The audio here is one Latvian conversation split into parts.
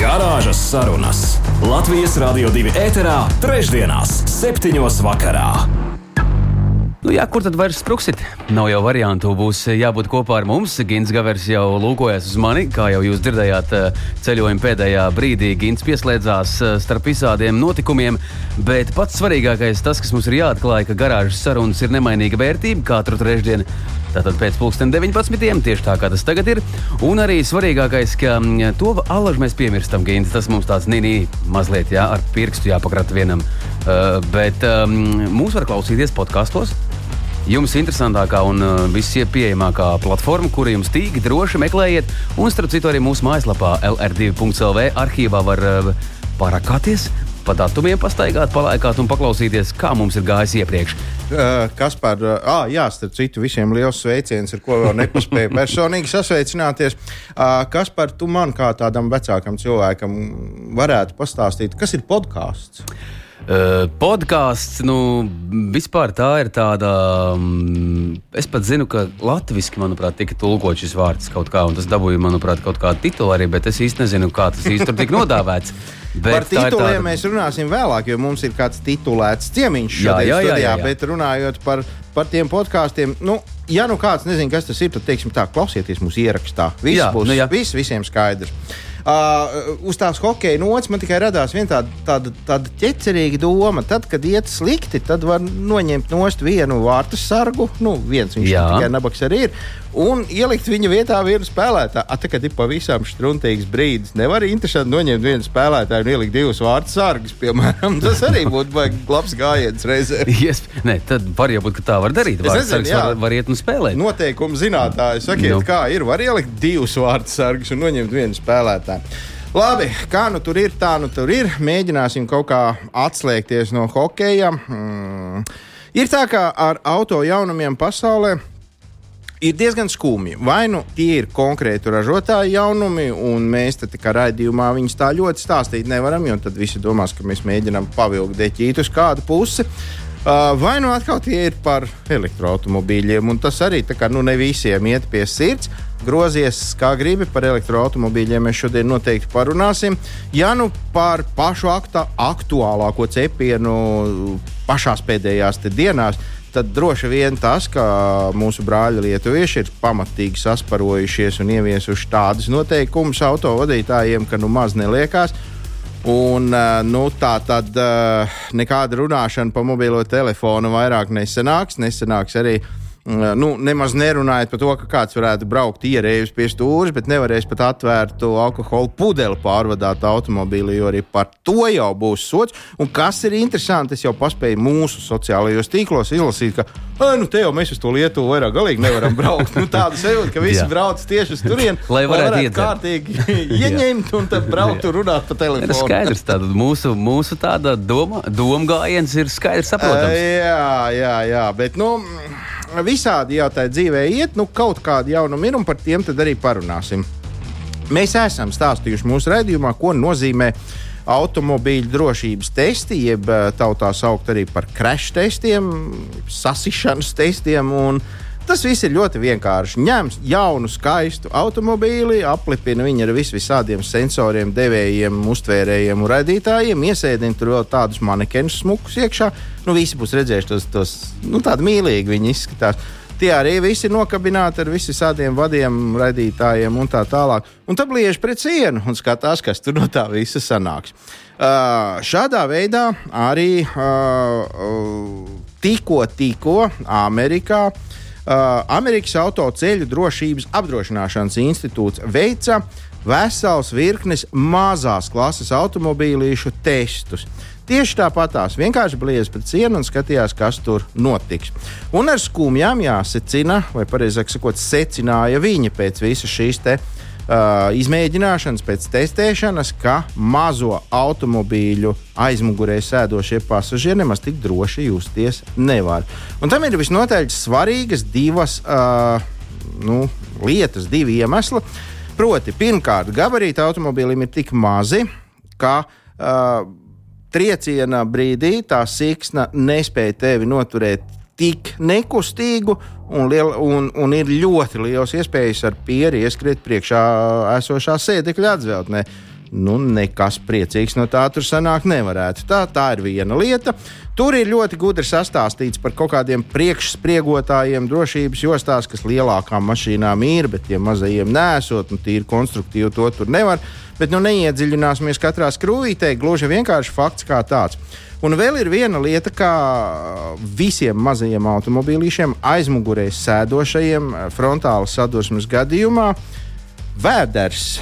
Garāžas sarunas Latvijas Rādio 2 ēterā, trešdienās, septiņos vakarā. Nu, jā, kur tad vairs spruksit? Nav jau variantu. Būs jābūt kopā ar mums. Gins Gavers jau lūkojas uz mani. Kā jau jūs dzirdējāt, eh, ceļojuma pēdējā brīdī Gins pieslēdzās eh, starp visādiem notikumiem. Bet pats svarīgākais, tas, kas mums ir jāatklāj, ka garāžas sarunas ir nemainīga vērtība katru trešdienu. Tātad pēc pusdienas 19. tieši tā kā tas tagad ir. Un arī svarīgākais, ka mm, to alaži mēs piemirstam, Gins. Tas mums tāds nīnī mazliet jā, ar pirkstu jāpakrata vienam. Uh, bet um, mūs var klausīties podkastos. Jums interesantākā un uh, vispieejamākā platforma, kuru jums tīk, droši meklējiet. Un, starp citu, arī mūsu mājaslapā LR2.CLV arhīvā var uh, parakāties, pa datumiem pastaigāt, palaikāt un paklausīties, kā mums ir gājis iepriekš. Uh, kas par, uh, jā, starp citu, visiem liels sveiciens, ar ko vēl nepaspēju personīgi sasveicināties. Uh, kas par tu man kā tādam vecākam cilvēkam varētu pastāstīt, kas ir podkāsts? Podkāsts, nu, vispār tā ir tāda. Um, es pat zinu, ka latviešu, manuprāt, tika tulkots šis vārds kaut kā, un tas dabūja, manuprāt, kaut kādu titulu arī, bet es īsti nezinu, kā tas īstenībā tika nodāvēts. Bet Par tituliem tāda... mēs runāsim vēlāk, jo mums ir kāds titulēts ciemiņš šajā jā, jā, studijā. Jā, jā, jā. Bet runājot par, par tiem podkāstiem, nu, ja nu kāds nezina, kas tas ir, tad teiksim tā, klausieties mūsu ierakstā. Viss jā, būs nu, jā. viss visiem skaidrs. Uh, uz tās hokeja nots man tikai radās viena tāda, tāda, tāda ķecerīga doma. Tad, kad iet slikti, tad var noņemt nost vienu vārtu sargu. Nu, viens viņš Jā. tikai nabaks arī ir. Un ielikt viņa vietā vienu spēlētāju. A, tagad ir pavisam struntīgs brīdis. Nevar interesanti noņemt vienu spēlētāju un ielikt divus vārtu sargus, piemēram. Tas arī būtu labs gājiens reizē. Yes. Nē, tad var jau būt, ka tā var darīt. Vārtu sargs var, var iet un spēlēt. Noteikumu zinātāji sakiet, no. kā ir. Var ielikt divus vārtu sargus un noņemt vienu spēlētāju. Labi, kā nu tur ir, tā nu tur ir. Mēģināsim kaut kā atslēgties no hokeja. Mm. Ir tā, ka ar auto jaunumiem pasaulē ir diezgan skumji. Vai nu tie ir konkrēti ražotāju jaunumi, un mēs te kā raidījumā viņus tā ļoti stāstīt nevaram, jo tad visi domās, ka mēs mēģinām pavilkt deķīt uz kādu pusi. Uh, vai nu atkal tie ir par elektroautobīļiem, un tas arī kā, nu, ne visiem iet pie sirds grozies, kā gribi par elektroautobīļiem. Mēs šodien noteikti parunāsim. Ja nu par pašu akta, aktuālāko cepienu pašās pēdējās dienās, tad droši vien tas, ka mūsu brāļi lietuvieši ir pamatīgi sasparojušies un ieviesuši tādus noteikumus autovadītājiem, ka nu maz neliekās. Un, nu, tā tad nekāda runāšana pa mobilo telefonu vairāk nesanāks. Nesanāks arī uh, nu, nemaz nerunājot par to, ka kāds varētu braukt ierējus pie stūres, bet nevarēs pat atvērt alkohola pudeli pārvadāt automobīlī, jo arī par to jau būs sots. Un kas ir interesanti, es jau paspēju mūsu sociālajos tīklos izlasīt, ka nu, te jau mēs uz to Lietuvu vairāk galīgi nevaram braukt. nu, tāda sajūta, ka visi brauc tieši uz turieni, lai varētu, varētu kārtīgi ieņemt un tad braukt un runāt pa telefonu. Tas skaidrs, tātad mūsu, mūsu tāda doma, domgājiens ir skaidrs saprotams. Jā, jā, jā, bet nu visādi jau tā dzīvē iet, nu kaut kādi jaunumi ir, un par tiem tad arī parunāsim. Mēs esam stāstījuši mūsu redzējumā, ko nozīmē automobīļu drošības testi, jeb eh, tautā saukt arī par crash testiem, sasišanas testiem. Un, uh, Tas viss ir ļoti vienkārši. Ņem jaunu, skaistu automobīli, aplipina viņu ar vis visādiem sensoriem, devējiem, uztvērējiem un radītājiem, iesēdina tur vēl tādus manekenus smukus iekšā. Nu, visi būs redzējuši tos, tos nu, tādi mīlīgi viņi izskatās. Tie arī visi ir nokabināti ar visiem vadiem, radītājiem un tā tālāk. Un tad liež pret sienu un skatās, kas tur no tā visa sanāks. Uh, šādā veidā arī uh, tikko, tikko Amerikā Uh, Amerikas autoceļu drošības apdrošināšanas institūts veica vesels virknes mazās klases automobīlīšu testus. Tieši tāpatās vienkārši bliez pret sienu un skatījās, kas tur notiks. Un ar skumjām jāsecina, vai precīzāk sakot, secināja viņa pēc visas šīs te, uh, izmēģināšanas, pēc testēšanas, ka mazo automobīļu aizmugurē sēdošie pasažieri nemaz tik droši justies nevar. Un tam ir visnotaļ svarīgas divas uh, nu, lietas, divi iemesli. Proti, pirmkārt, gabarīti automobīlim ir tik mazi, ka uh, trieciena brīdī tā siksna nespēja tevi noturēt tik nekustīgu, un, liela, un, un ir ļoti liels iespējas ar pieri ieskriet priekšā esošā sēdekļa atzveltnē. Nu, nekas priecīgs no tā tur sanākt nevarētu. Tā, tā ir viena lieta. Tur ir ļoti gudri sastāstīts par kaut kādiem priekšspriegotājiem drošības jostās, kas lielākām mašīnām ir, bet tiem mazajiem nesot, un tīri konstruktīvi to tur nevar. Bet nu, neiedziļināsimies katrā skrūvītē, gluži vienkārši fakts kā tāds. Un vēl ir viena lieta, kā visiem mazajiem automobīļiem, aizmugurē sēdošajiem frontāla sadursmes gadījumā, vēders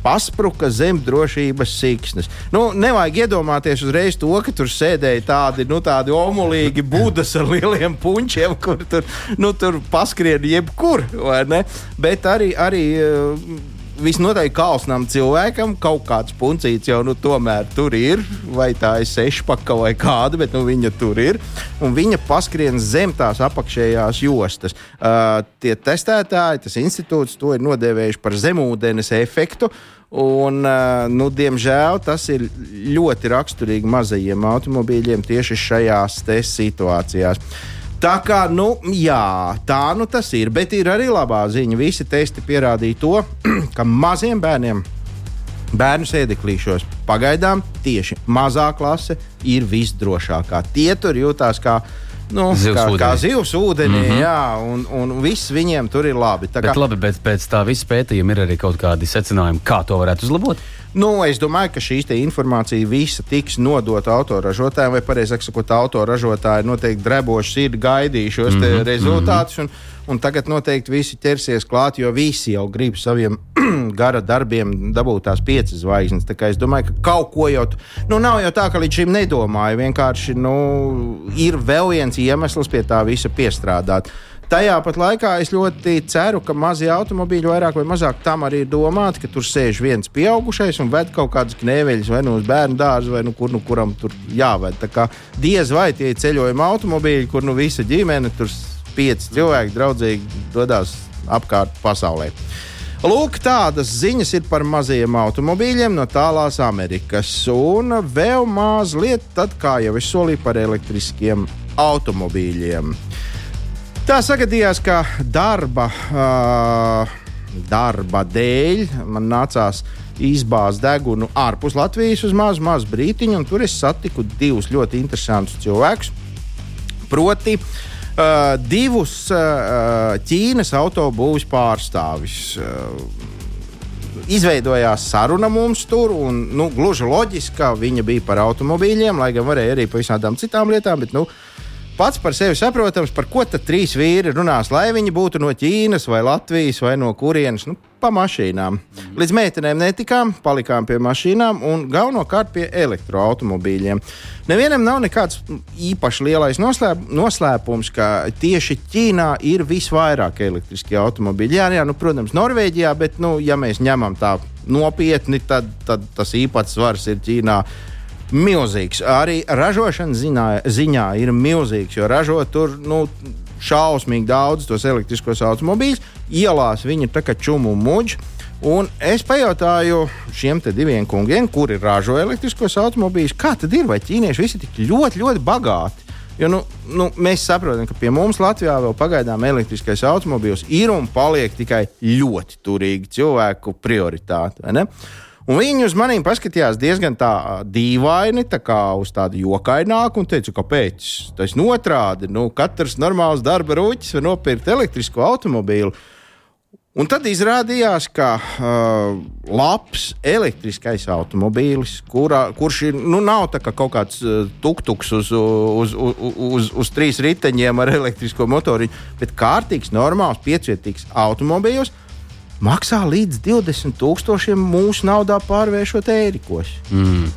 paspruka zem drošības siksnas. Nu, nevajag iedomāties uzreiz to, ka tur sēdēja tādi, nu, tādi omulīgi budas ar lieliem puņķiem, kur tur, nu, tur paskrien jebkur, vai ne? Bet arī, arī visnotaļ kausnam cilvēkam kaut kāds puncīts jau nu, tomēr tur ir, vai tā ir sešpaka vai kāda, bet nu, viņa tur ir. Un viņa paskrien zem tās apakšējās jostas. Uh, tie testētāji, tas institūts to ir nodēvējuši par zemūdens efektu. Un, uh, nu, diemžēl tas ir ļoti raksturīgi mazajiem automobīļiem tieši šajās situācijās. Tā kā, nu, jā, tā nu tas ir. Bet ir arī labā ziņa. Visi testi pierādīja to, ka maziem bērniem bērnu sēdeklīšos pagaidām tieši mazā klase ir visdrošākā. Tie tur jūtās kā. Nu, zivs kā, ūdenī. kā zivs ūdenī, mm -hmm. jā, un, un viss viņiem tur ir labi. Tā bet, kā... labi, bet pēc tā visa pētījuma ir arī kaut kādi secinājumi, kā to varētu uzlabot. Nu, es domāju, ka šī informācija visa tiks nodota autoražotājiem, vai precīzāk sakot, autoražotāji noteikti dreboši ir gaidījuši šos mm -hmm. rezultātus. Un, un tagad noteikti visi ķersies klāt, jo visi jau grib saviem gara darbiem dabūt tās piecas zvaigznes. Es domāju, ka kaut ko jau, nu, nav jau tā, ka līdz šim nedomāju. Vienkārši nu, ir vēl viens iemesls pie tā visa piestrādāt. Tajā pat laikā es ļoti ceru, ka mazie automobīļi vairāk vai mazāk tam arī ir domāti, ka tur sēž viens pieaugušais un ved kaut kādus knēveļus vai nu uz bērnu dārzu, vai nu kur nu kuram tur jāved. Tā kā diez vai tie ceļojuma automobīļi, kur nu visa ģimene, tur pieci cilvēki draudzīgi dodas apkārt pasaulē. Lūk, tādas ziņas ir par mazajiem automobīļiem no tālās Amerikas. Un vēl mazliet, tad, kā jau es solīju, par elektriskiem automobīļiem. Tā sagadījās, ka darba, uh, darba dēļ man nācās izbāzt degunu ārpus Latvijas uz mazu, mazu brītiņu, un tur es satiku divus ļoti interesantus cilvēkus. Proti, uh, divus uh, Ķīnas autobūvas pārstāvis. Uh, izveidojās saruna mums tur, un nu, gluži loģiski, ka viņa bija par automobīļiem, lai gan varēja arī par visādām citām lietām. Bet, nu, pats par sevi saprotams, par ko tad trīs vīri runās, lai viņi būtu no Ķīnas vai Latvijas vai no kurienes. Nu, Pa mašīnām. Līdz meitenēm netikām, palikām pie mašīnām un galvenokārt pie elektroautobīļiem. Nevienam nav nekāds īpaši lielais noslēp, noslēpums, ka tieši Ķīnā ir visvairāk elektriskie automobīļi. Jā, jā nu, protams, Norvēģijā, bet, nu, ja mēs ņemam tā nopietni, tad, tad tas īpatsvars ir Ķīnā milzīgs. Arī ražošanas ziņā, ziņā ir milzīgs, jo ražo tur nu, šausmīgi daudz tos elektriskos automobīļus. Ielās viņi ir tā kā čumu muģi. Un es pajautāju šiem diviem kungiem, kuri ražo elektriskos automobīļus, kā tad ir, vai ķīnieši visi tik ļoti, ļoti bagāti. Jo nu, nu, mēs saprotam, ka pie mums Latvijā vēl pagaidām elektriskais automobīls ir un paliek tikai ļoti turīgi cilvēku prioritāte. Un viņi uz maniem paskatījās diezgan tā dīvaini, tā kā uz tādu jokaināku, un teica, kāpēc? Tas ir otrādi. Nu, katrs normāls darba rūķis var nopirkt elektrisko automobīlu. Un tad izrādījās, ka uh, labs elektriskais automobīlis, kurā, kurš ir, nu, nav kā kaut kāds uh, tuktuks uz, uz, uz, uz, uz trīs riteņiem ar elektrisko motoriņu, bet kārtīgs, normāls, piecvietīgs automobīls maksā līdz 20 tūkstošiem mūsu naudā pārvēršot ērikos. Mm.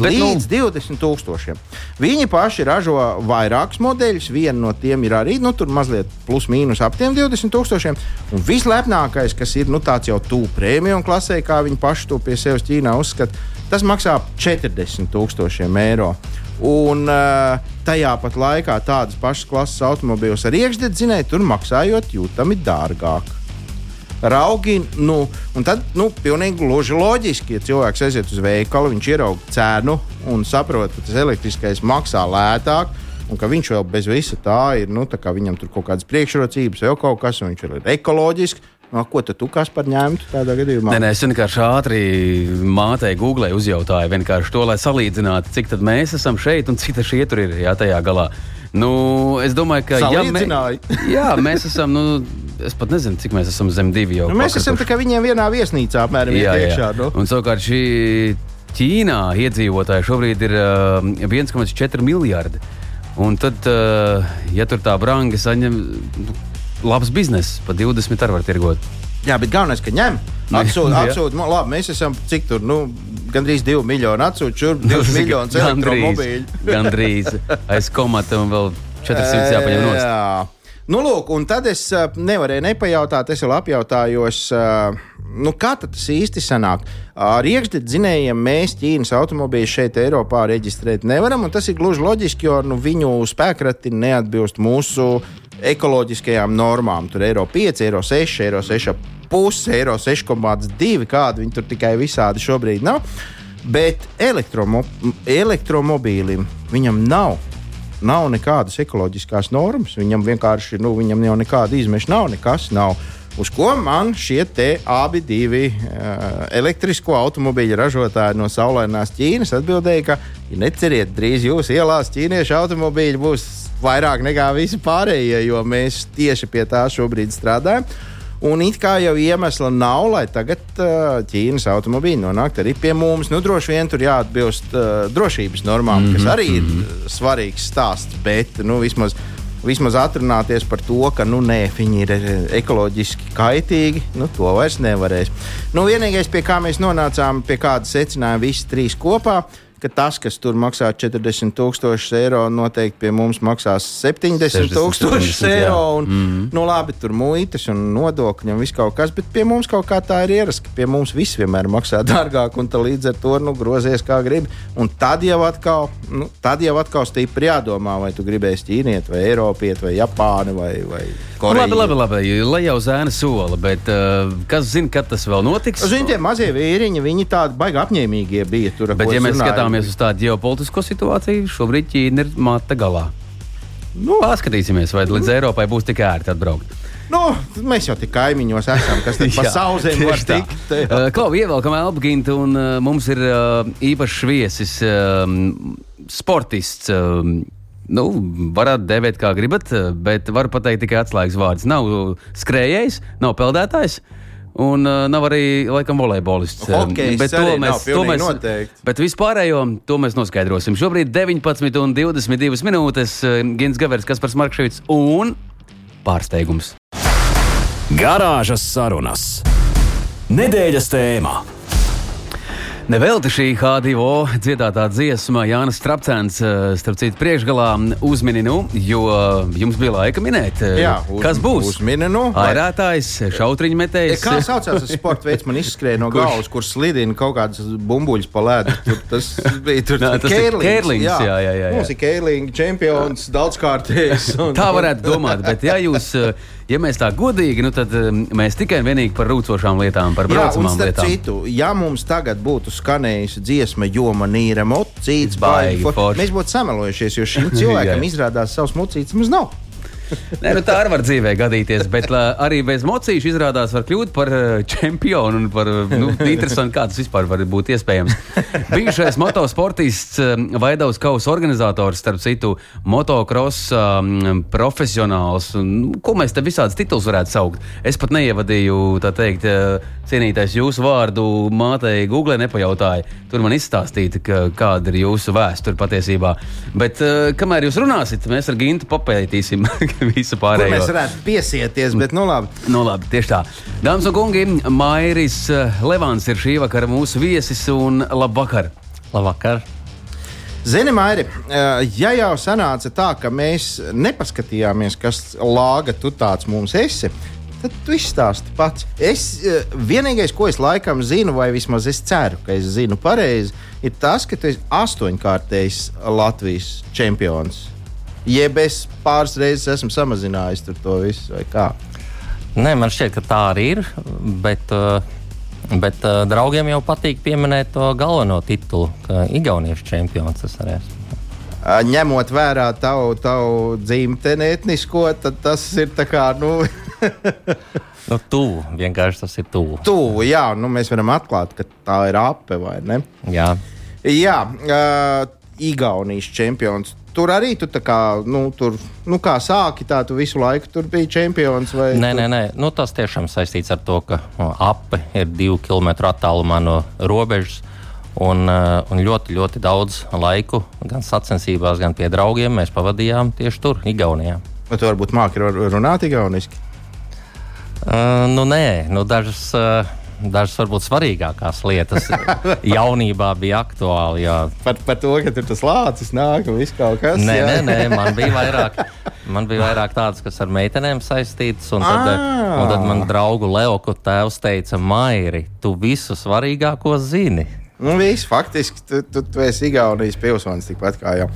Līdz nu... 20 tūkstošiem. Viņi paši ražo vairākus modeļus. Viena no tiem ir arī nu, mazliet plus mīnus ap tiem 20 tūkstošiem. Un vislepnākais, kas ir nu, tāds jau tuvu prēmiju klasē, kā viņi paši to pie sevis Ķīnā uzskata, tas maksā 40 tūkstošiem eiro. Un uh, tajā pat laikā tādas pašas klases automobīļus ar iekšdedzinēju tur maksājot jūtami dārgāk raugi. Nu, un tad, nu, pilnīgi gluži loģiski, ja cilvēks aiziet uz veikalu, viņš ierauga cenu un saprot, ka tas elektriskais maksā lētāk. Un ka viņš vēl bez visa tā ir, nu, tā viņam tur kaut kādas priekšrocības, vēl kaut kas, un viņš ir ekoloģisks. No, ko tu kas par ņemtu tādā gadījumā? Nē, nē, es vienkārši ātri mātei Google uzjautāju vienkārši to, lai salīdzinātu, cik tad mēs esam šeit un cik tas šie tur ir jā, tajā galā. Nu, es domāju, ka ja mē, jā, mēs esam. Nu, es pat nezinu, cik mēs esam zem divi jau. Nu, mēs esam kā viņiem vienā viesnīcā, apmēram jā, iekšā. Nu. Un savukārt šī Ķīnā iedzīvotāji šobrīd ir uh, 1,4 miljardi. Un tad, uh, ja tur tā brangi saņem, nu, labs bizness, pa 20 arī var tirgot. Jā, bet galvenais, ka ņem. Atsūta, atsūta. Nu, labi, mēs esam cik tur, nu, gandrīz 2 miljoni atsūta, šurp 2 miljonus elektromobīļu. gandrīz aiz komata un vēl 400 jāpaņem no. Jā. Nu, lūk, un tad es nevarēju nepajautāt, es vēl apjautājos, nu, kā tas īsti sanāk. Ar iekšdedzinējiem mēs Ķīnas automobīļus šeit, Eiropā, reģistrēt nevaram, un tas ir gluži loģiski, jo nu, viņu spēkrati neatbilst mūsu ekoloģiskajām normām. Tur ir eiro 5, eiro 6, eiro 6,5, eiro 6,2, kādi viņi tur tikai visādi šobrīd nav. Bet elektromo, elektromobīlim viņam nav nav nekādas ekoloģiskās normas. Viņam vienkārši nu, viņam jau nekāda izmeša nav, nekas nav. Uz ko man šie abi divi uh, elektrisko automobīļu ražotāji no saulainās Ķīnas atbildēja, ka, ja neceriet, drīz jūsu ielās ķīniešu automobīļi būs vairāk nekā visi pārējie, jo mēs tieši pie tā šobrīd strādājam. Un it kā jau iemesla nav, lai tagad uh, Ķīnas automobīļi nonāktu arī pie mums. Nu, droši vien tur jāatbilst uh, drošības normām, mm -hmm, kas mhm, arī mm -hmm. ir mhm. svarīgs stāsts. Bet nu, vismaz, vismaz atrunāties par to, ka nu, nē, viņi ir ekoloģiski kaitīgi, nu, to vairs nevarēs. Nu, vienīgais, pie kā mēs nonācām, pie kāda secinājuma visi trīs kopā, ir ka tas, kas tur maksā 40,000 eiro, noteikti pie mums maksās 70,000 eiro. Un, mm -hmm. nu, labi, tur muitas un nodokļi un viss kaut kas, bet pie mums kaut kā tā ir ierasts, ka pie mums viss vienmēr maksā dārgāk, un līdz ar to nu, grozies kā gribi. Un tad jau atkal, nu, tad jau atkal stipri jādomā, vai tu gribēsi ķīniet, vai Eiropiet, vai Japāni, vai, vai Koreju. Labi, labi, labi, lai jau zēna sola, bet uh, kas zina, kad tas vēl notiks? Zini, tie mazie vīriņi, viņi tādi baigi apņēmīgie bija tur. Bet, ja mēs runājam, skatāmies uz tādu ģeopolitisko situāciju, šobrīd Ķīna ir mata galā. Nu, Paskatīsimies, vai līdz Eiropai būs tik ērti atbraukt. Nu, mēs jau tik kaimiņos esam, kas tur pa sauzēm var tikt. Uh, Klau, ievelkam Elbgintu, un uh, mums ir uh, īpašs viesis, sportists. Nu, varat devēt, kā gribat, bet varu pateikt tikai atslēgas vārdus. Nav skrējējs, nav peldētājs. Uh, Un uh, nav arī, laikam, volejbolists. Okay, bet to mēs, to mēs, noteikti. bet vispārējo to mēs noskaidrosim. Šobrīd 19 un 22 minūtes Gins Gavers, Kaspars Markševits un pārsteigums. Garāžas sarunas. Nedēļas tēmā. Nevelti šī H2O dziedātā dziesma Jānis Strapcēns, eh, starp citu, priekšgalā uzmini, nu, jo jums bija laika minēt, eh, Jā, uz, kas būs. Uzmini, nu, Airētājs, šautriņu metējs. Kā saucās tas sports veids, man izskrēja no galvas, kur slidina kaut kādas bumbuļas pa ledu. Tur, tas bija tur Nā, tas kērlings, kērlings, jā. Jā, jā, jā, jā. Mums ir kērlings, čempions, daudzkārtējs. Un... Tā varētu domāt, bet ja jūs eh, ja mēs tā godīgi, nu, tad um, mēs tikai un vienīgi par rūcošām lietām, par braucamām Jā, lietām. Citu, ja mums tagad būtu skanējusi dziesma, jo man ir emocijas, baigi, for... mēs būtu samelojušies, jo šim cilvēkam izrādās savs mocīts mums nav. Nē, nu tā arī var dzīvē gadīties, bet la, arī bez mocīšu izrādās var kļūt par uh, čempionu un par nu, interesantu, kā tas vispār var būt iespējams. Bijušais motosportists, um, Vaidavs Kausa organizators, starp citu, motocross um, profesionāls. Un, ko mēs te visādus titulus varētu saukt? Es pat neievadīju, tā teikt, cienītais jūsu vārdu mātei Google nepajautāju. Tur man izstāstīt, ka, kāda ir jūsu vēsture patiesībā. Bet kamēr jūs runāsiet, mēs ar Gintu papētīsim. visu pārējo. Kur mēs varētu piesieties, bet nu labi. Nu, labi, tieši tā. Dāmas un kungi, Mairis eh, Levants ir šī vakara mūsu viesis un labvakar. Labvakar! Zini, Mairi, eh, ja jau sanāca tā, ka mēs nepaskatījāmies, kas lāga tu tāds mums esi, tad tu izstāsti pats. Es eh, vienīgais, ko es laikam zinu, vai vismaz es ceru, ka es zinu pareizi, ir tas, ka tu esi astoņkārtējs Latvijas čempions. Jeb es pāris reizes esmu samazinājis to visu, vai kā? Nē, man šķiet, ka tā arī ir. Bet, uh, bet uh, draugiem jau patīk pieminēt to galveno titulu, ka Igaunijas čempions tas arī esmu. Ņemot vērā tavu, tavu dzimteni etnisko, tad tas ir tā kā. Nu, nu, tuvu, vienkārši tas ir tuvu. Tuvu, jā, nu, mēs varam atklāt, ka tā ir ape vai ne? Jā, jā uh, Igaunijas čempions tur arī tu kā, nu, tur, nu, kā sāki, tā tu visu laiku tur biji čempions? Nē, nē, nē. Nu, tas tiešām saistīts ar to, ka nu, ape ir divu kilometru attālumā no robežas. Un, uh, un ļoti, ļoti daudz laiku, gan sacensībās, gan pie draugiem, mēs pavadījām tieši tur, Igaunijā. Vai tu varbūt māki runāt igauniski? Uh, nu, nē, nu, dažas. Uh, dažas varbūt svarīgākās lietas jaunībā bija aktuāli. Jā. Par, par to, ka tur tas lācis nāk un viss kaut kas. Nē, jā. nē, nē, man bija vairāk. Man bija vairāk tādas, kas ar meitenēm saistītas. Un tad, un tad man draugu Leoku tēvs teica, Mairi, tu visu svarīgāko zini. Nu, viss faktiski, tu, tu, tu esi Igaunijas pilsonis tikpat kā jau.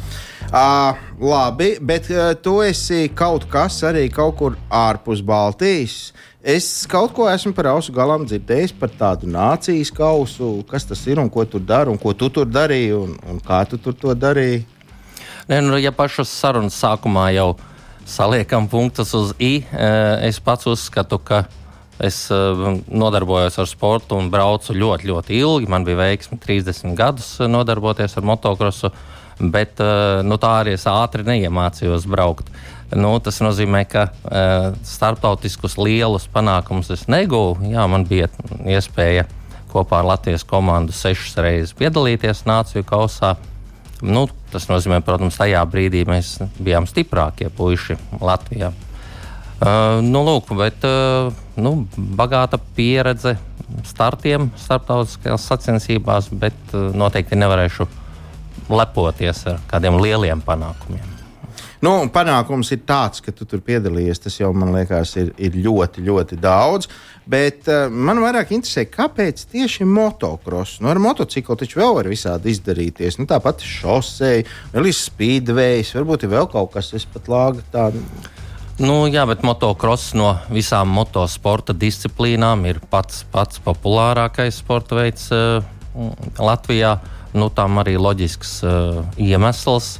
Uh, labi, bet uh, tu esi kaut kas arī kaut kur ārpus Baltijas. Es kaut ko esmu par ausu galam dzirdējis par tādu nācijas kausu, kas tas ir un ko tur dara, un ko tu tur darīji, un, un kā tu tur to darīji. Nē, nu, ja pašas sarunas sākumā jau saliekam punktus uz i, eh, es pats uzskatu, ka es eh, nodarbojos ar sportu un braucu ļoti, ļoti ilgi. Man bija veiksmi 30 gadus nodarboties ar motocrossu, bet nu, tā arī es ātri neiemācījos braukt. Nu, tas nozīmē, ka uh, starptautiskus lielus panākumus es negūstu. Jā, man bija iespēja kopā ar Latvijas komandu sešas reizes piedalīties Nāciju kausā. Nu, tas nozīmē, protams, tajā brīdī mēs bijām stiprākie puiši Latvijā. Uh, nu, lūk, bet uh, nu, bagāta pieredze startiem starptautiskajās sacensībās, bet uh, noteikti nevarēšu lepoties ar kādiem lieliem panākumiem. Nu, panākums ir tāds, ka tu tur piedalījies. Tas jau man liekas, ir, ir ļoti, ļoti daudz. Bet uh, man vairāk interesē, kāpēc tieši motocross? Nu, ar motociklu taču vēl var visādi izdarīties. Nu, Tāpat šosei, ir speedways, varbūt ir vēl kaut kas, kas pat lāga tādu. Nu, jā, bet motocross no visām motosporta disciplīnām ir pats, pats populārākais sporta veids uh, Latvijā. Nu, tam arī loģisks uh, iemesls.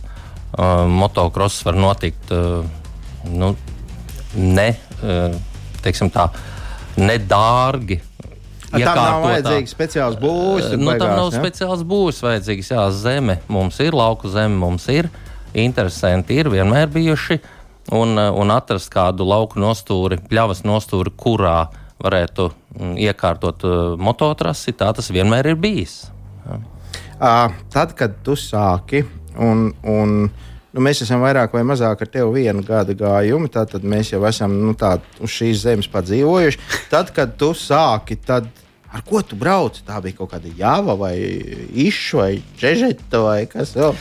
Uh, motocross var notikt uh, nu, ne, uh, tā, nedārgi. Ja tam nav vajadzīgs speciāls būvs. Nu, beigās, tam nav ja? speciāls būvs vajadzīgs. Jā, zeme mums ir, lauku zeme mums ir. Interesanti ir vienmēr bijuši. Un, un atrast kādu lauku nostūri, pļavas nostūri, kurā varētu mm, iekārtot mototrasi, tā tas vienmēr ir bijis. Ja. Uh, tad, kad tu sāki Un, un, nu, mēs esam vairāk vai mazāk ar tevi vienu gadu gājumu, tad mēs jau esam nu, tā, uz šīs zemes padzīvojuši. Tad, kad tu sāki, tad ar ko tu brauc? Tā bija kaut kāda jāva vai išša vai čežeta vai kas vēl.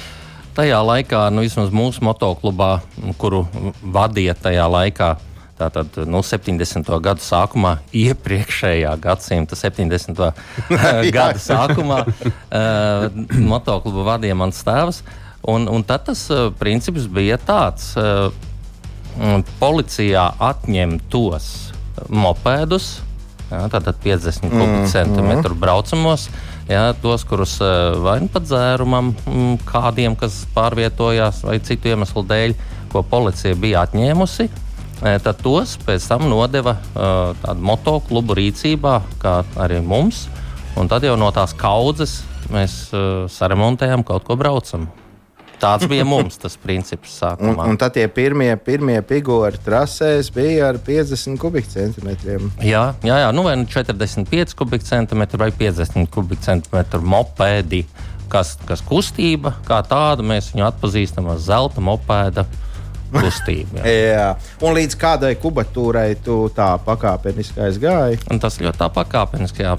Tajā laikā, nu, vismaz mūsu motoklubā, kuru vadīja tajā laikā, Tātad nu, 70. gada sākumā, iepriekšējā gadsimta 70. gada sākumā, uh, motociklu vadīja mans tēvs. Un, un tad tas uh, princips bija tāds, ka uh, policijā atņem tos mopēdus, jā, tātad 50 mm, kubikcentimetru mm. braucamos, jā, tos, kurus uh, vai nu pat dzērumam, mm, kādiem, kas pārvietojās, vai citu iemeslu dēļ, ko policija bija atņēmusi. Tad tos pēc tam nodeva uh, motoklubu rīcībā, kā arī mums. Un tad jau no tās kaudzes mēs uh, saremontējam kaut ko braucam. Tāds bija mums tas princips. Sākumā. Un, un tad tie pirmie, pirmie figūri trasēs bija ar 50 kubikcentimetriem. Jā, jā, jā nu vai nu 45 kubikcentimetri vai 50 kubikcentimetru mopēdi. Kas, kas kustība kā tāda, mēs viņu atpazīstam ar zelta mopēda kustību. Jā. jā. Un līdz kādai kubatūrai tu tā pakāpeniski aizgāji? Un tas ļoti tā pakāpeniski, jā,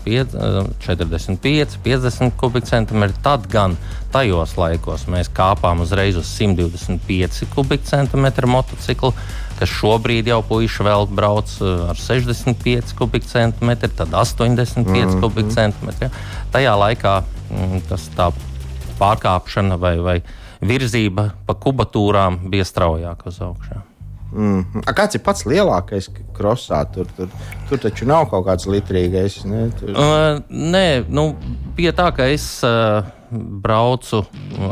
45, 50 kubikcentimetri. Tad gan tajos laikos mēs kāpām uzreiz uz 125 kubikcentimetru motociklu, kas šobrīd jau puiši vēl brauc ar 65 kubikcentimetru, tad 85 mm -hmm. kubikcentimetru. Tajā laikā mm, tas tā pārkāpšana vai, vai virzība pa kubatūrām bija straujāka uz augšu. Mm. A, kāds ir pats lielākais krosā? Tur, tur, tur taču nav kaut kāds litrīgais. Ne? Tur... Uh, nē, nu, bija tā, ka es uh, braucu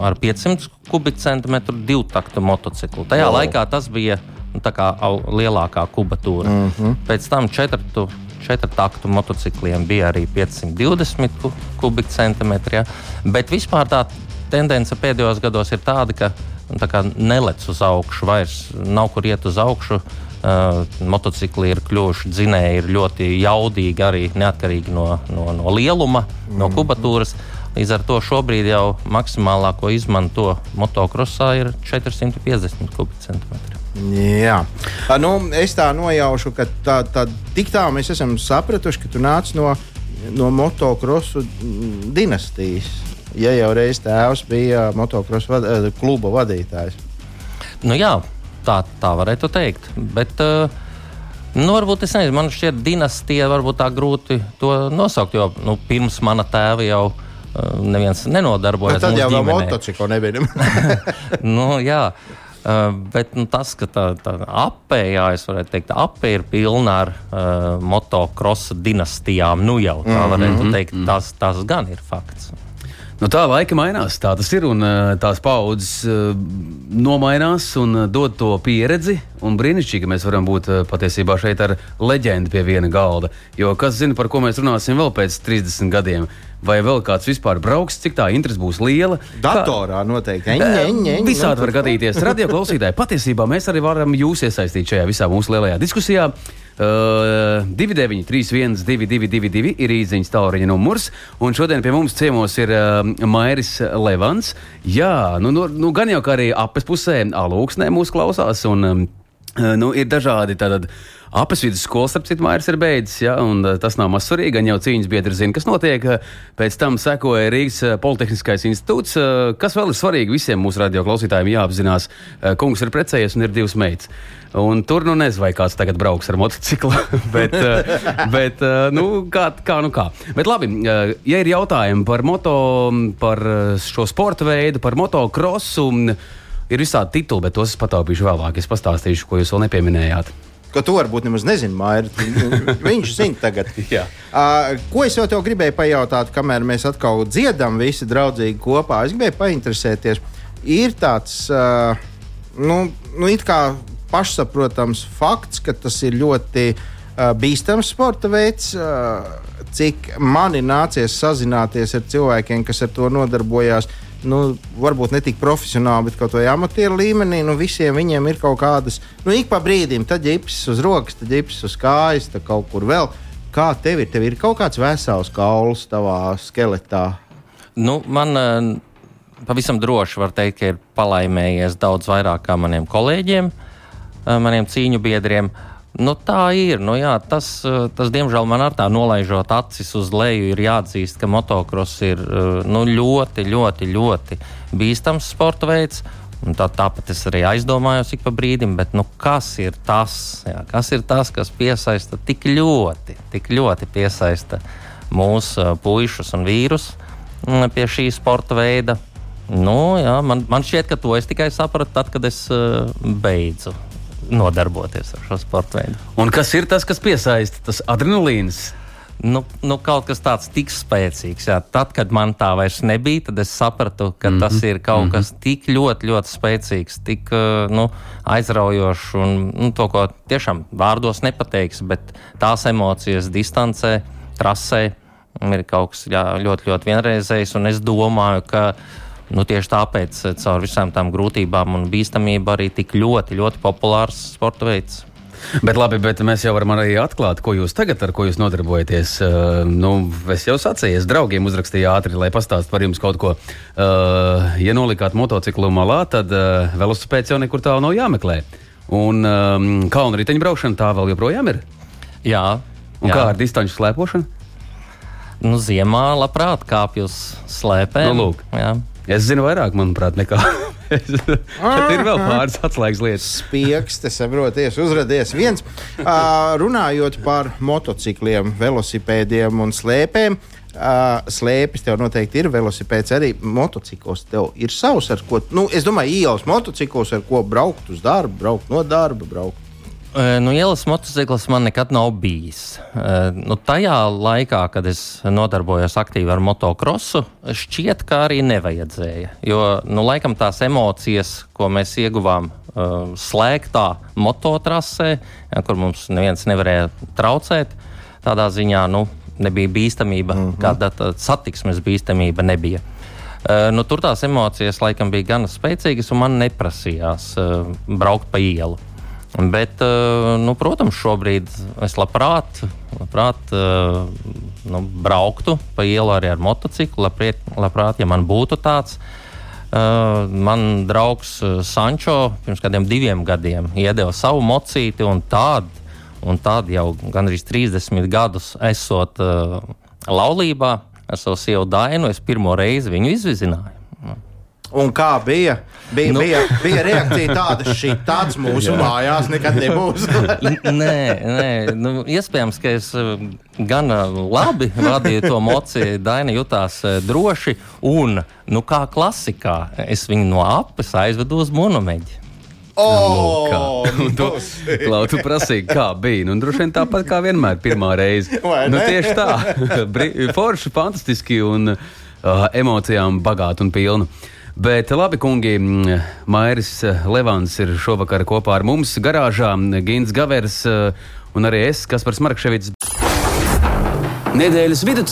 ar 500 kubikcentimetru divu taktu motociklu. Tajā oh. laikā tas bija nu, kā, au, lielākā kubatūra. Mm -hmm. Pēc tam četrtu, četru taktu motocikliem bija arī 520 kubikcentimetri. Ja? Bet vispār tā tendence pēdējos gados ir tāda, ka nu, tā nelec uz augšu, vairs nav kur iet uz augšu. Uh, motocikli ir kļuvuši dzinēji, ir ļoti jaudīgi arī neatkarīgi no, no, no lieluma, mm. no kubatūras. Līdz ar to šobrīd jau maksimālā, ko izmanto motokrosā, ir 450 kubikcentimetri. Jā, nu, es tā nojaušu, ka tā, tā, tik tā mēs esam sapratuši, ka tu nāc no, no motocrossu dinastijas ja jau reiz tēvs bija motocross vad, eh, kluba vadītājs. Nu, jā, tā, tā varētu teikt. Bet, uh, nu, varbūt es nezinu, man šķiet, dinastija varbūt tā grūti to nosaukt, jo nu, pirms mana tēva jau uh, neviens nenodarbojās. Tad jau vēl motociklu nebija. nu, jā. Uh, bet nu, tas, ka tā, tā apēja, es varētu teikt, apēja ir pilna ar uh, motocrossa dinastijām. Nu jau tā varētu mm -hmm. teikt, tas, tas gan ir fakts. Nu, tā laika mainās, tā tas ir. Un, tās paudzes uh, nomainās un dod to pieredzi. Un brīnišķīgi, ka mēs varam būt patiesībā šeit ar leģendu pie viena galda. Jo kas zina, par ko mēs runāsim vēl pēc 30 gadiem? Vai vēl kāds vispār brauks, cik tā interese būs liela? Datorā noteikti. Visādi var gadīties. Radio klausītāji, patiesībā mēs arī varam jūs iesaistīt šajā visā mūsu lielajā diskusijā. Uh, 293, 222, ir īsiņas tālruņa numurs. Un šodien pie mums ciemos ir uh, Mairis Levants. Jā, nu, nu, nu gan jau kā arī apes pusē, alūksnē mūs klausās. Un, um, Nu, ir dažādi tādi apelsīnas skolas, starp citu, Mairs ir beidzis, ja, un tas nav maz svarīgi. Gan jau cīņas biedri zina, kas notiek. Pēc tam sekoja Rīgas Politehniskais institūts. Kas vēl ir svarīgi visiem mūsu radio klausītājiem jāapzinās, kungs ir precējies un ir divas meitas. Un tur nu nezinu, vai kāds tagad brauks ar motociklu. bet, eh, bet eh, nu, kā, kā, nu kā. Bet labi, eh, ja ir jautājumi par moto, par šo sporta veidu, par motocrossu, ir visādi tituli, bet tos es pataupīšu vēlāk. Es pastāstīšu, ko jūs vēl nepieminējāt. Ko tu varbūt nemaz nezini, Maija. Viņš zina tagad. uh, ko es jau tev gribēju pajautāt, kamēr mēs atkal dziedam visi draudzīgi kopā? Es gribēju painteresēties. Ir tāds, uh, nu, nu it kā pašsaprotams fakts, ka tas ir ļoti uh, bīstams sporta veids. Uh, cik man ir nācies sazināties ar cilvēkiem, kas ar to nodarbojās, nu, varbūt ne tik profesionāli, bet kaut vai amatieru līmenī, nu, visiem viņiem ir kaut kādas, nu, ik pa brīdim, tad ģipsis uz rokas, tad ģipsis uz kājas, tad kaut kur vēl. Kā tev ir? Tev ir kaut kāds vesels kauls tavā skeletā? Nu, man pavisam droši var teikt, ka ir palaimējies daudz vairāk kā maniem kolēģiem. Uh, Eh, maniem cīņu biedriem. Nu, tā ir. Nu, jā, tas, eh, tas, diemžēl, man ar tā nolaižot acis uz leju, ir jāatzīst, ka motocross ir eh, nu, ļoti, ļoti, ļoti bīstams sporta veids. Tā, tāpat es arī aizdomājos ik pa brīdim, bet nu, kas, ir tas, jā, kas ir tas, kas piesaista tik ļoti, tik ļoti piesaista mūsu uh, puišus un vīrus mm, pie šī sporta veida? Nu, jā, man, man šķiet, ka to es tikai sapratu tad, kad es uh, beidzu nodarboties ar šo sporta veidu. Un kas ir tas, kas piesaista tas adrenalīns? Nu, nu, kaut kas tāds tik spēcīgs. Jā. Tad, kad man tā vairs nebija, tad es sapratu, ka mm -hmm. tas ir kaut mm -hmm. kas tik ļoti, ļoti spēcīgs, tik uh, nu, aizraujošs un nu, to, ko tiešām vārdos nepateiks, bet tās emocijas distancē, trasē ir kaut kas jā, ļoti, ļoti vienreizējs. Un es domāju, ka Nu, tieši tāpēc eh, caur visām tām grūtībām un bīstamību arī tik ļoti, ļoti populārs sporta veids. Bet labi, bet mēs jau varam arī atklāt, ko jūs tagad ar ko jūs nodarbojaties. Uh, nu, es jau sacīju, es draugiem uzrakstīju ātri, lai pastāstītu par jums kaut ko. Uh, ja nolikāt motociklu malā, tad uh, velosipēds jau nekur tālu nav jāmeklē. Un um, kalnu riteņbraukšana tā vēl joprojām ir. Jā. Un jā. kā ar distanču slēpošanu? Nu, ziemā labprāt kāpj uz slēpēm. Nu, lūk. jā. Es zinu vairāk, manuprāt, nekā. Tad ir vēl pāris atslēgas lietas. Spiegs, te saproties, uzrādījies viens. Uh, runājot par motocikliem, velosipēdiem un slēpēm. Uh, slēpes tev noteikti ir, velosipēds arī motociklos. Tev ir savs, ar ko, nu, es domāju, ielas motociklos, ar ko braukt uz darbu, braukt no darba, braukt Nu, ielas motociklis man nekad nav bijis. Nu, tajā laikā, kad es nodarbojos aktīvi ar motocrossu, šķiet, ka arī nevajadzēja. Jo nu, laikam tās emocijas, ko mēs ieguvām slēgtā mototrasē, kur mums neviens nevarēja traucēt, tādā ziņā nu, nebija bīstamība, mm -hmm. kāda satiksmes bīstamība nebija. Uh, nu, tur tās emocijas laikam bija gana spēcīgas, un man neprasījās uh, braukt pa ielu. Bet, uh, nu, protams, šobrīd es labprāt, labprāt uh, nu, brauktu pa ielu arī ar motociklu. Labprāt, labprāt ja man būtu tāds. Uh, man draugs Sančo pirms kādiem diviem gadiem iedeva savu mocīti, un tādu tād jau gandrīz 30 gadus esot uh, laulībā ar savu sievu Dainu, es pirmo reizi viņu izvizināju. Un kā bija? Bija, Nu. nu. bija, bija reakcija tāda, šī tāds mūsu mājās nekad nebūs. nē, nē nu, iespējams, ka es uh, gan uh, labi vadīju to mociju, Daina jutās uh, droši, un, nu, kā klasikā, es viņu no apes aizvedu uz monomeģi. Oh, Un tu, Klau, tu prasīji, kā bija. Nu, droši vien tāpat kā vienmēr, pirmā reize. Nu, tieši tā. Forši, fantastiski un uh, emocijām bagāti un pilni. Bet labi, kungi, Mairis uh, Levans ir šovakar kopā ar mums garāžā, Gins Gavers uh, un arī es, Kaspars Markševits. Nedēļas vidū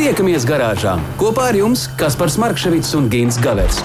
tiekamies garāžā kopā ar jums Kaspars Markševits un Gins Gavers.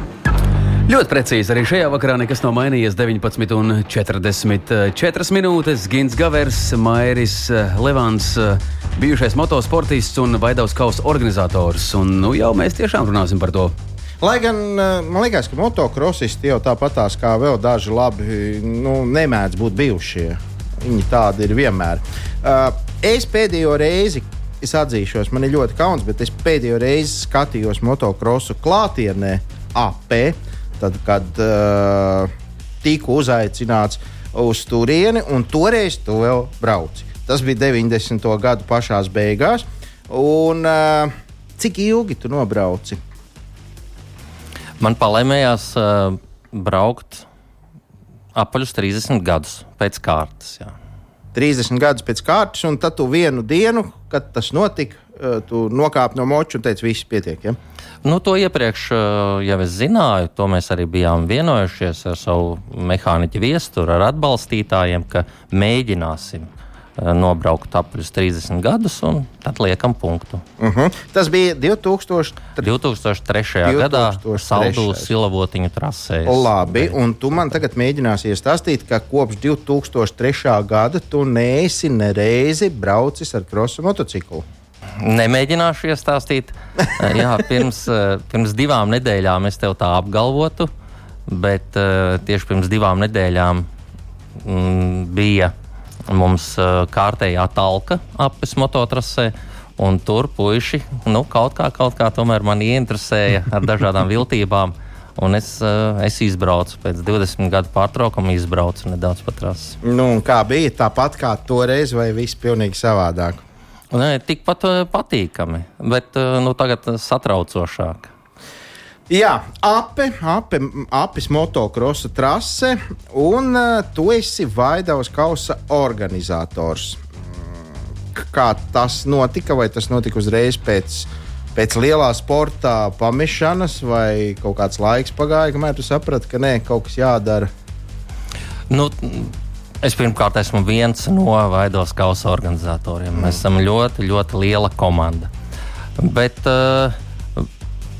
Ļoti precīzi arī šajā vakarā nekas nav mainījies. 19,44 minūtes. Gins Gavers, Mairis eh, Levans, eh, bijušais motosportists un Vaidavas kausa organizators. Un, nu, jau mēs tiešām runāsim par to. Lai gan eh, man liekas, ka motociklīsti jau tāpatās kā vēl daži labi nu, nemēdz būt bijušie. Viņi tādi ir vienmēr. Es pēdējo reizi, es atzīšos, man ir ļoti kauns, bet es pēdējo reizi skatījos motocrossu klātienē AP, tad, kad uh, tiku uzaicināts uz turieni, un toreiz tu vēl brauci. Tas bija 90. gadu pašā beigās. Un, uh, cik ilgi tu nobrauci? Man palēmējās uh, braukt apaļus 30 gadus pēc kārtas. Jā. 30 gadus pēc kārtas, un tad tu vienu dienu, kad tas notika, eh, tu nokāpi no moča un teici, viss pietiek. Ja? Nu, to iepriekš uh, jau es zināju, to mēs arī bijām vienojušies ar savu mehāniķu viesturu, ar atbalstītājiem, ka mēģināsim uh, nobraukt apaļus 30 gadus, un tad liekam punktu. Uh -huh. Tas bija 2000. 2003. gadā 2003. Saldu silavotiņu trasē. Labi, beidzu. un tu man tagad mēģināsi iestāstīt, ka kopš 2003. gada tu neesi nereizi braucis ar krosu motociklu. Nemēģināšu iestāstīt. Eh, Jā, pirms, eh, pirms divām nedēļām es tev tā apgalvotu, bet eh, tieši pirms divām nedēļām mm, bija mums kārtējā talka apes mototrasē. Un tur puiši nu, kaut kā, kaut kā tomēr mani ieinteresēja ar dažādām viltībām. Un es, es izbraucu pēc 20 gadu pārtraukuma, izbraucu nedaudz pa trasi. Nu, kā bija tāpat kā toreiz, vai viss pilnīgi savādāk? Nē, tikpat eh, patīkami, bet eh, nu, tagad eh, satraucošāk. Jā, ape, ape, apis motocrossa trase, un uh, tu esi Vaidavas kausa organizators. Mm, kā tas notika, vai tas notika uzreiz pēc. Pēc lielā sporta pamešanas, vai kaut kāds laiks pagāja, kamēr tu saprati, ka nē, kaut kas jādara. Nu, es pirmkārt esmu viens no Vaidos kausa organizatoriem. Mm. Mēs esam ļoti, ļoti liela komanda. Bet uh,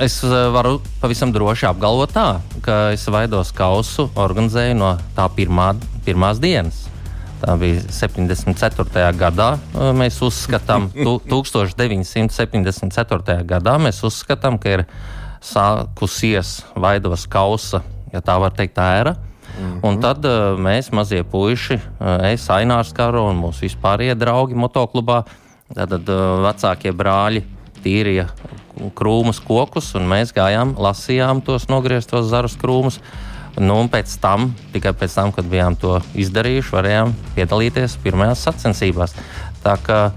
es varu pavisam droši apgalvot tā, ka es Vaidos kausu organizēju no tā pirmā, pirmās dienas. Tā bija 74. gadā. Mēs uzskatām, ka 1974. gadā mēs uzskatām, ka ir sākusies Vaidovas kausa, ja tā var teikt, ēra. Mm -hmm. Un tad uh, mēs, mazie puiši, uh, es, Ainārs Karo un mūsu vispārējie draugi motoklubā, tad uh, vecākie brāļi tīrīja krūmus, kokus, un mēs gājām, lasījām tos nogrieztos zarus krūmus. Nu, un pēc tam, tikai pēc tam, kad bijām to izdarījuši, varējām piedalīties pirmajās sacensībās. Tā kā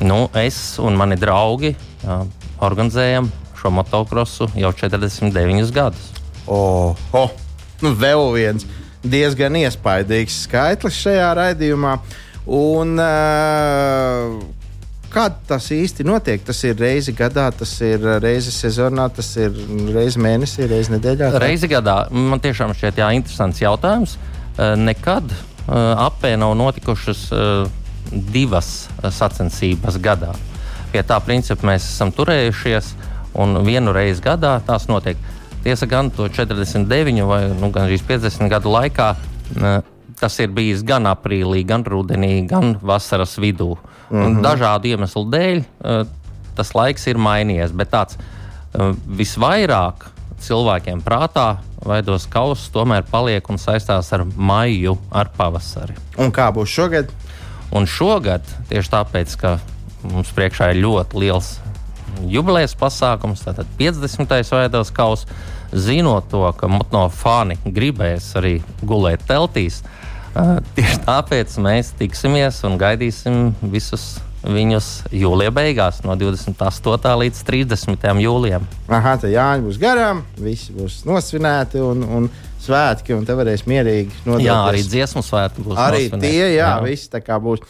nu, es un mani draugi jā, organizējam šo motocrossu jau 49 gadus. Oh, oh. Nu, vēl viens diezgan iespaidīgs skaitlis šajā raidījumā. Un, uh, Kā tas īsti notiek? Tas ir reizi gadā, tas ir reizi sezonā, tas ir reizi mēnesī, reizi nedēļā. Tā? Reizi gadā. Man tiešām šķiet, jā, interesants jautājums. Eh, nekad eh, apē nav notikušas eh, divas sacensības gadā. Pie tā principa mēs esam turējušies, un vienu reizi gadā tās notiek. Tiesa gan to 49 vai nu, gan arī 50 gadu laikā tas ir bijis gan aprīlī, gan rudenī, gan vasaras vidū. Mm -hmm. Dažādu iemeslu dēļ uh, tas laiks ir mainījies, bet tāds uh, visvairāk cilvēkiem prātā veidos kausus tomēr paliek un saistās ar maiju, ar pavasari. Un kā būs šogad? Un šogad tieši tāpēc, ka mums priekšā ir ļoti liels jubilejas pasākums, tātad 50. veidos kausa. Zinot to, ka monofāni gribēs arī gulēt teltīs, uh, Tieši tāpēc mēs tiksimies un gaidīsim visus viņus jūlijā beigās, no 28. līdz 30. jūlijam. Aha, tā Jāņa būs garām, visi būs nosvinēti un, un svētki, un te varēs mierīgi nodarboties. Jā, arī dziesmu svētki būs. Arī nosvinēti. tie, jā, jā. visi tā kā būs.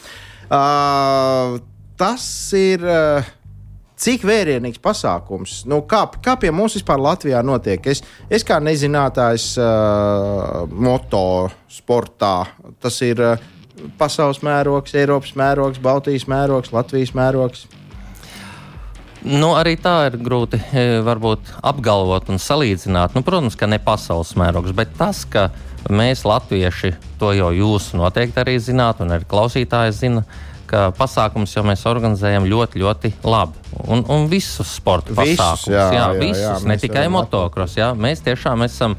Uh, tas ir. Uh, Cik vērienīgs pasākums, nu, kā, kā pie mums vispār Latvijā notiek? Es, es kā nezinātājs uh, motosportā, tas ir uh, pasaules mērogs, Eiropas mērogs, Baltijas mērogs, Latvijas mērogs. Nu, arī tā ir grūti e, varbūt, apgalvot un salīdzināt. Nu, protams, ka ne pasaules mērogs, bet tas, ka mēs, latvieši, to jau jūs noteikti arī zināt, un arī klausītāji zina, ka pasākums jau mēs organizējam ļoti, ļoti labi. Un, un visus sporta visus, pasākumus, jā, jā, jā, visus, jā, ne tikai motocross. Mēs tiešām esam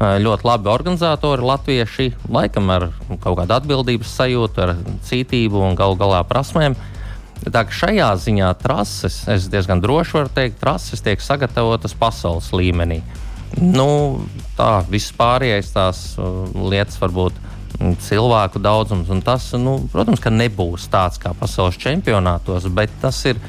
ļoti labi organizatori, latvieši, laikam ar kaut kādu atbildības sajūtu, ar cītību un galu galā prasmēm. Tā kā šajā ziņā trases, es diezgan droši varu teikt, trases tiek sagatavotas pasaules līmenī. Nu, tā vispārējais tās uh, lietas varbūt cilvēku daudzums. Tas, nu, protams, ka nebūs tāds kā pasaules čempionātos, bet tas ir,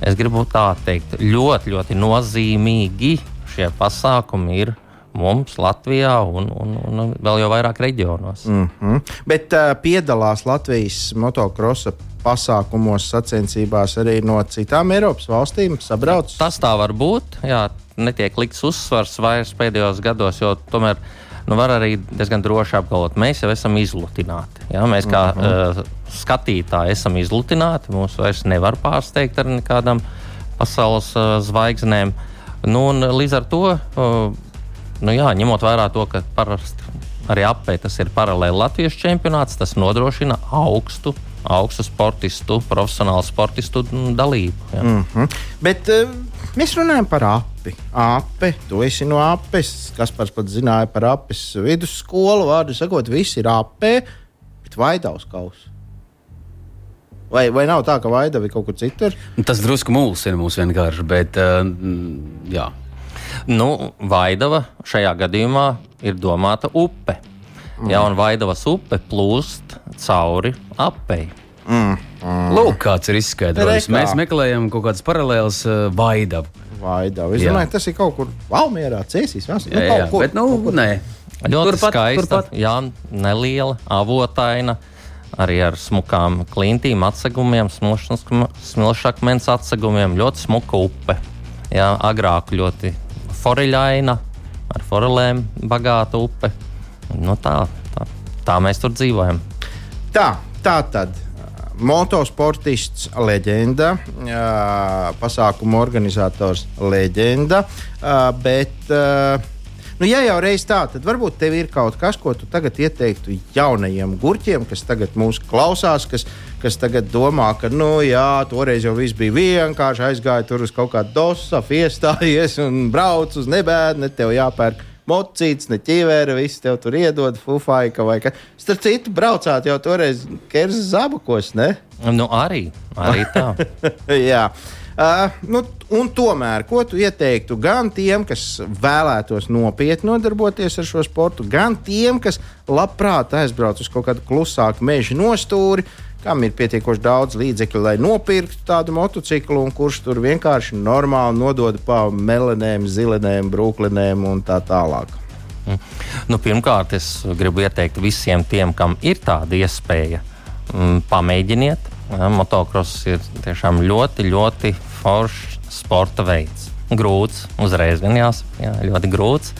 es gribu tā teikt, ļoti, ļoti nozīmīgi. Šie pasākumi ir mums, Latvijā un, un, un vēl jau vairāk reģionos. Mm -hmm. Bet uh, piedalās Latvijas motocrossa pasākumos, sacensībās arī no citām Eiropas valstīm. Sabrauc. Tas tā var būt. Jā, netiek likts uzsvars vairs pēdējos gados, jo tomēr nu, var arī diezgan droši apgalvot, mēs jau esam izlutināti. Ja? Mēs kā uh -huh. uh, skatītāji esam izlutināti, mūs vairs nevar pārsteigt ar nekādām pasaules uh, zvaigznēm. Nu, līdz ar to, uh, nu, jā, ņemot vērā to, ka parasti arī apēta tas ir paralēli Latvijas čempionāts, tas nodrošina augstu augstu sportistu, profesionālu sportistu dalību. Ja. Mm -hmm. Bet uh, mēs runājam par api. Ape, tu esi no apes. Kas pats pat zināja par apes vidusskolu vārdu sakot, visi ir apē, bet vaidavs kaus. Vai, vai nav tā, ka vaidava ir kaut kur citur? Tas drusku mūls ir mūsu vienkārši, bet uh, jā. Nu, vaidava šajā gadījumā ir domāta upe. Mm. Ja, un Vaidavas upe plūst cauri apei. Mm. Mm. Lūk, kāds ir izskaidrojums. Mēs meklējam kaut kādas paralēlas uh, Vaidavu. Vaidavu. Es jā. domāju, tas ir kaut kur Valmierā, Cēsīs. Jā, nu, jā, jā. Bet, nu, nē. Ļoti turpat, skaista, turpat. Jā, neliela, avotaina. arī ar smukām klintīm, atsegumiem, smilšakmens atsegumiem. Ļoti smuka upe. Jā, agrāk ļoti foreļaina, ar forelēm bagāta upe. Nu, tā, tā, tā mēs tur dzīvojam. Tā, tā tad. Motosportists, leģenda, pasākumu organizators, leģenda. Bet Nu, ja jau reiz tā, tad varbūt tev ir kaut kas, ko tu tagad ieteiktu jaunajiem gurķiem, kas tagad mūsu klausās, kas, kas tagad domā, ka, nu, jā, toreiz jau viss bija vienkārši aizgāja tur uz kaut kādu dosu, iestājies un brauc uz nebēdu, ne tev jāpērk mocīts, ne ķīvēra, viss tev tur iedod, fufaika vai kā. Starp citu, braucāt jau toreiz Kerzas zabakos, ne? Nu, arī, arī tā. Jā. Uh, nu, un tomēr, ko tu ieteiktu gan tiem, kas vēlētos nopietni nodarboties ar šo sportu, gan tiem, kas labprāt aizbrauc uz kaut kādu klusāku meža nostūri, kam ir pietiekoši daudz līdzekļu, lai nopirktu tādu motociklu, un kurš tur vienkārši normāli nodod pa melenēm, zilenēm, brūklinēm un tā tālāk. Mm. Nu, pirmkārt, es gribu ieteikt visiem tiem, kam ir tāda iespēja, mm, pamēģiniet. Motocross ir tiešām ļoti, ļoti foršs sporta veids. Grūts, uzreiz vien jāsaka, jā, ļoti grūts.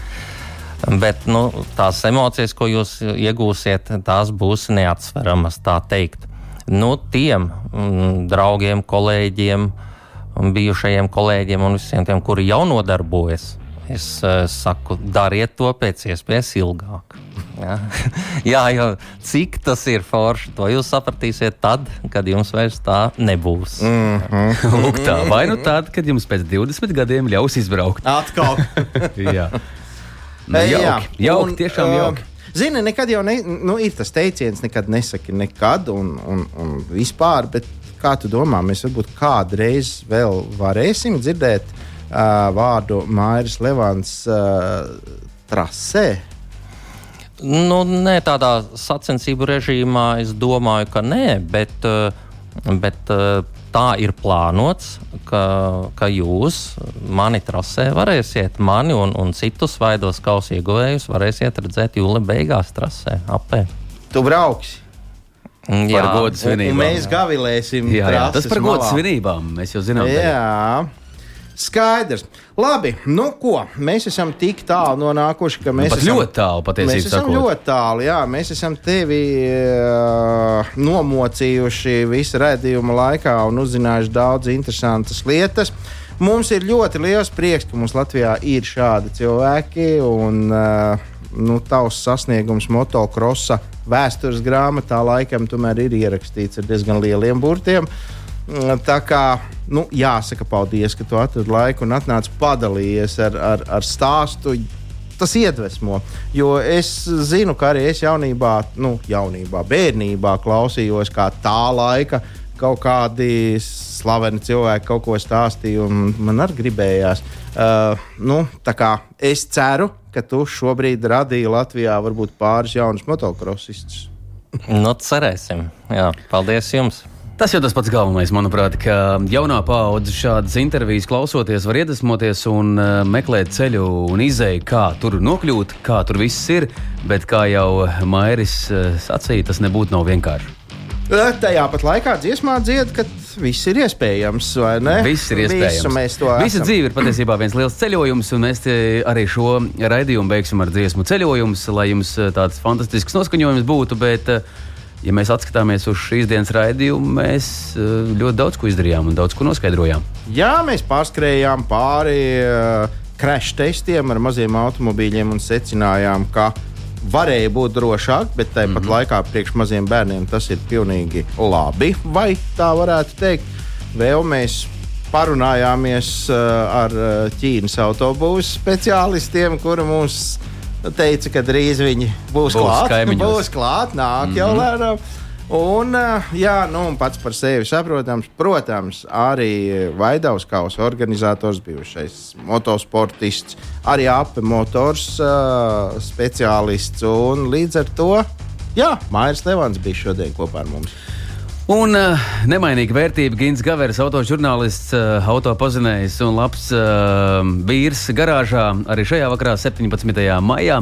Bet nu, tās emocijas, ko jūs iegūsiet, tās būs neatsveramas, tā teikt. Nu, tiem mm, draugiem, kolēģiem, bijušajiem kolēģiem un visiem tiem, kuri jau nodarbojas Es uh, saku, dariet to pēc iespējas ilgāk. Jā, Jā jo cik tas ir forši, to jūs sapratīsiet tad, kad jums vairs tā nebūs. Mm -hmm. Lūk, tā vai nu tad, kad jums pēc 20 gadiem ļaus izbraukt. Atkal. Jā, nu, jauki, jauki, tiešām jauki. Uh, Zini, nekad jau ne, nu, ir tas teiciens, nekad nesaki nekad un, un, un vispār, bet kā tu domā, mēs varbūt kādreiz vēl varēsim dzirdēt uh, vārdu Mairis Levants uh, trasē? Nu, nē, tādā sacensību režīmā es domāju, ka nē, bet, bet tā ir plānots, ka, ka jūs mani trasē varēsiet, mani un, un citus vaidos kausa ieguvējus varēsiet redzēt jūlijā beigās trasē apē. Tu brauksi! Jā, par godu svinībām. Mēs gavilēsim. Jā, jā, tas par godu svinībām. Mēs jau zinām. Jā. Tagad. Skaidrs. Labi, nu ko, mēs esam tik tālu nonākuši, ka mēs nu, esam ļoti tālu patiesībā. Mēs esam sakot. ļoti tālu, jā, mēs esam tevi uh, nomocījuši visu redzējumu laikā un uzzinājuši daudz interesantas lietas. Mums ir ļoti liels prieks, ka mums Latvijā ir šādi cilvēki. Un, uh, nu, tavs sasniegums motocrossa vēstures grāmatā laikam tomēr ir ierakstīts ar diezgan lieliem burtiem. Uh, tā kā nu, jāsaka paldies, ka tu atradi laiku un atnāci padalījies ar, ar, ar stāstu. Tas iedvesmo, jo es zinu, ka arī es jaunībā, nu, jaunībā, bērnībā klausījos, kā tā laika kaut kādi slaveni cilvēki kaut ko stāstīja, un man arī gribējās. Uh, nu, es ceru, ka tu šobrīd radīji Latvijā varbūt pāris jaunus motocrossistus. nu, cerēsim. Jā, paldies jums! Tas jau tas pats galvenais, manuprāt, ka jaunā paudze šādas intervijas klausoties, var iedvesmoties un uh, meklēt ceļu un izēju, kā tur nokļūt, kā tur viss ir. Bet, kā jau Mairis uh, sacīja, tas nebūtu nav vienkārši. Tajā pat laikā dziesmā dzied, ka viss ir iespējams. Viss ir iespējams. Visa dzīve ir patiesībā viens liels ceļojums, un mēs arī šo raidījumu beigsim ar dziesmu ceļojumus, lai jums tāds fantastisks noskaņojums būtu. Bet, uh, ja mēs atskatāmies uz šīs dienas raidījumu, mēs eh, ļoti daudz ko izdarījām un daudz ko noskaidrojām. Jā, mēs pārskrējām pāri uh, crash testiem ar maziem automobīļiem un secinājām, ka varēja būt drošāk, bet tāpat mm -hmm. laikā priekš maziem bērniem tas ir pilnīgi labi. Vai tā varētu teikt? Vēl mēs parunājāmies uh, ar Ķīnas autobūvas speciālistiem, kuri mums teica, ka drīz viņi būs, būs klāt. Būs klāt, nāk mm -hmm. jau mhm. lēnām. Un, eh, jā, nu, pats par sevi saprotams, protams, arī Vaidavskaus organizators, bijušais motosportists, arī ape motors uh, speciālists. Un līdz ar to, jā, Mairis Levans bija šodien kopā ar mums. Un uh, nemainīga vērtība Gins Gavers, autožurnālists, uh, autopazinējs un labs uh, vīrs garāžā arī šajā vakarā, 17. maijā.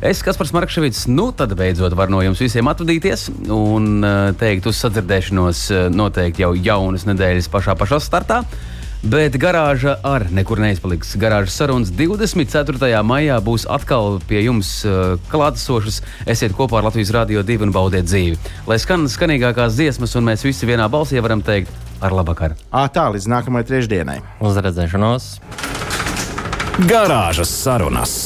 Es, Kaspars Markevits, nu tad beidzot var no jums visiem atvadīties un teikt uz sadzirdēšanos noteikti jau jaunas nedēļas pašā pašā startā. Bet garāža ar nekur neizpaliks. Garāžas sarunas 24. maijā būs atkal pie jums uh, klātesošas. Esiet kopā ar Latvijas Rādio 2 un baudiet dzīvi. Lai skan skanīgākās dziesmas, un mēs visi vienā balsī varam teikt ar labvakar. Tā līdz nākamajai trešdienai. Uz redzēšanos! Garāžas sarunas!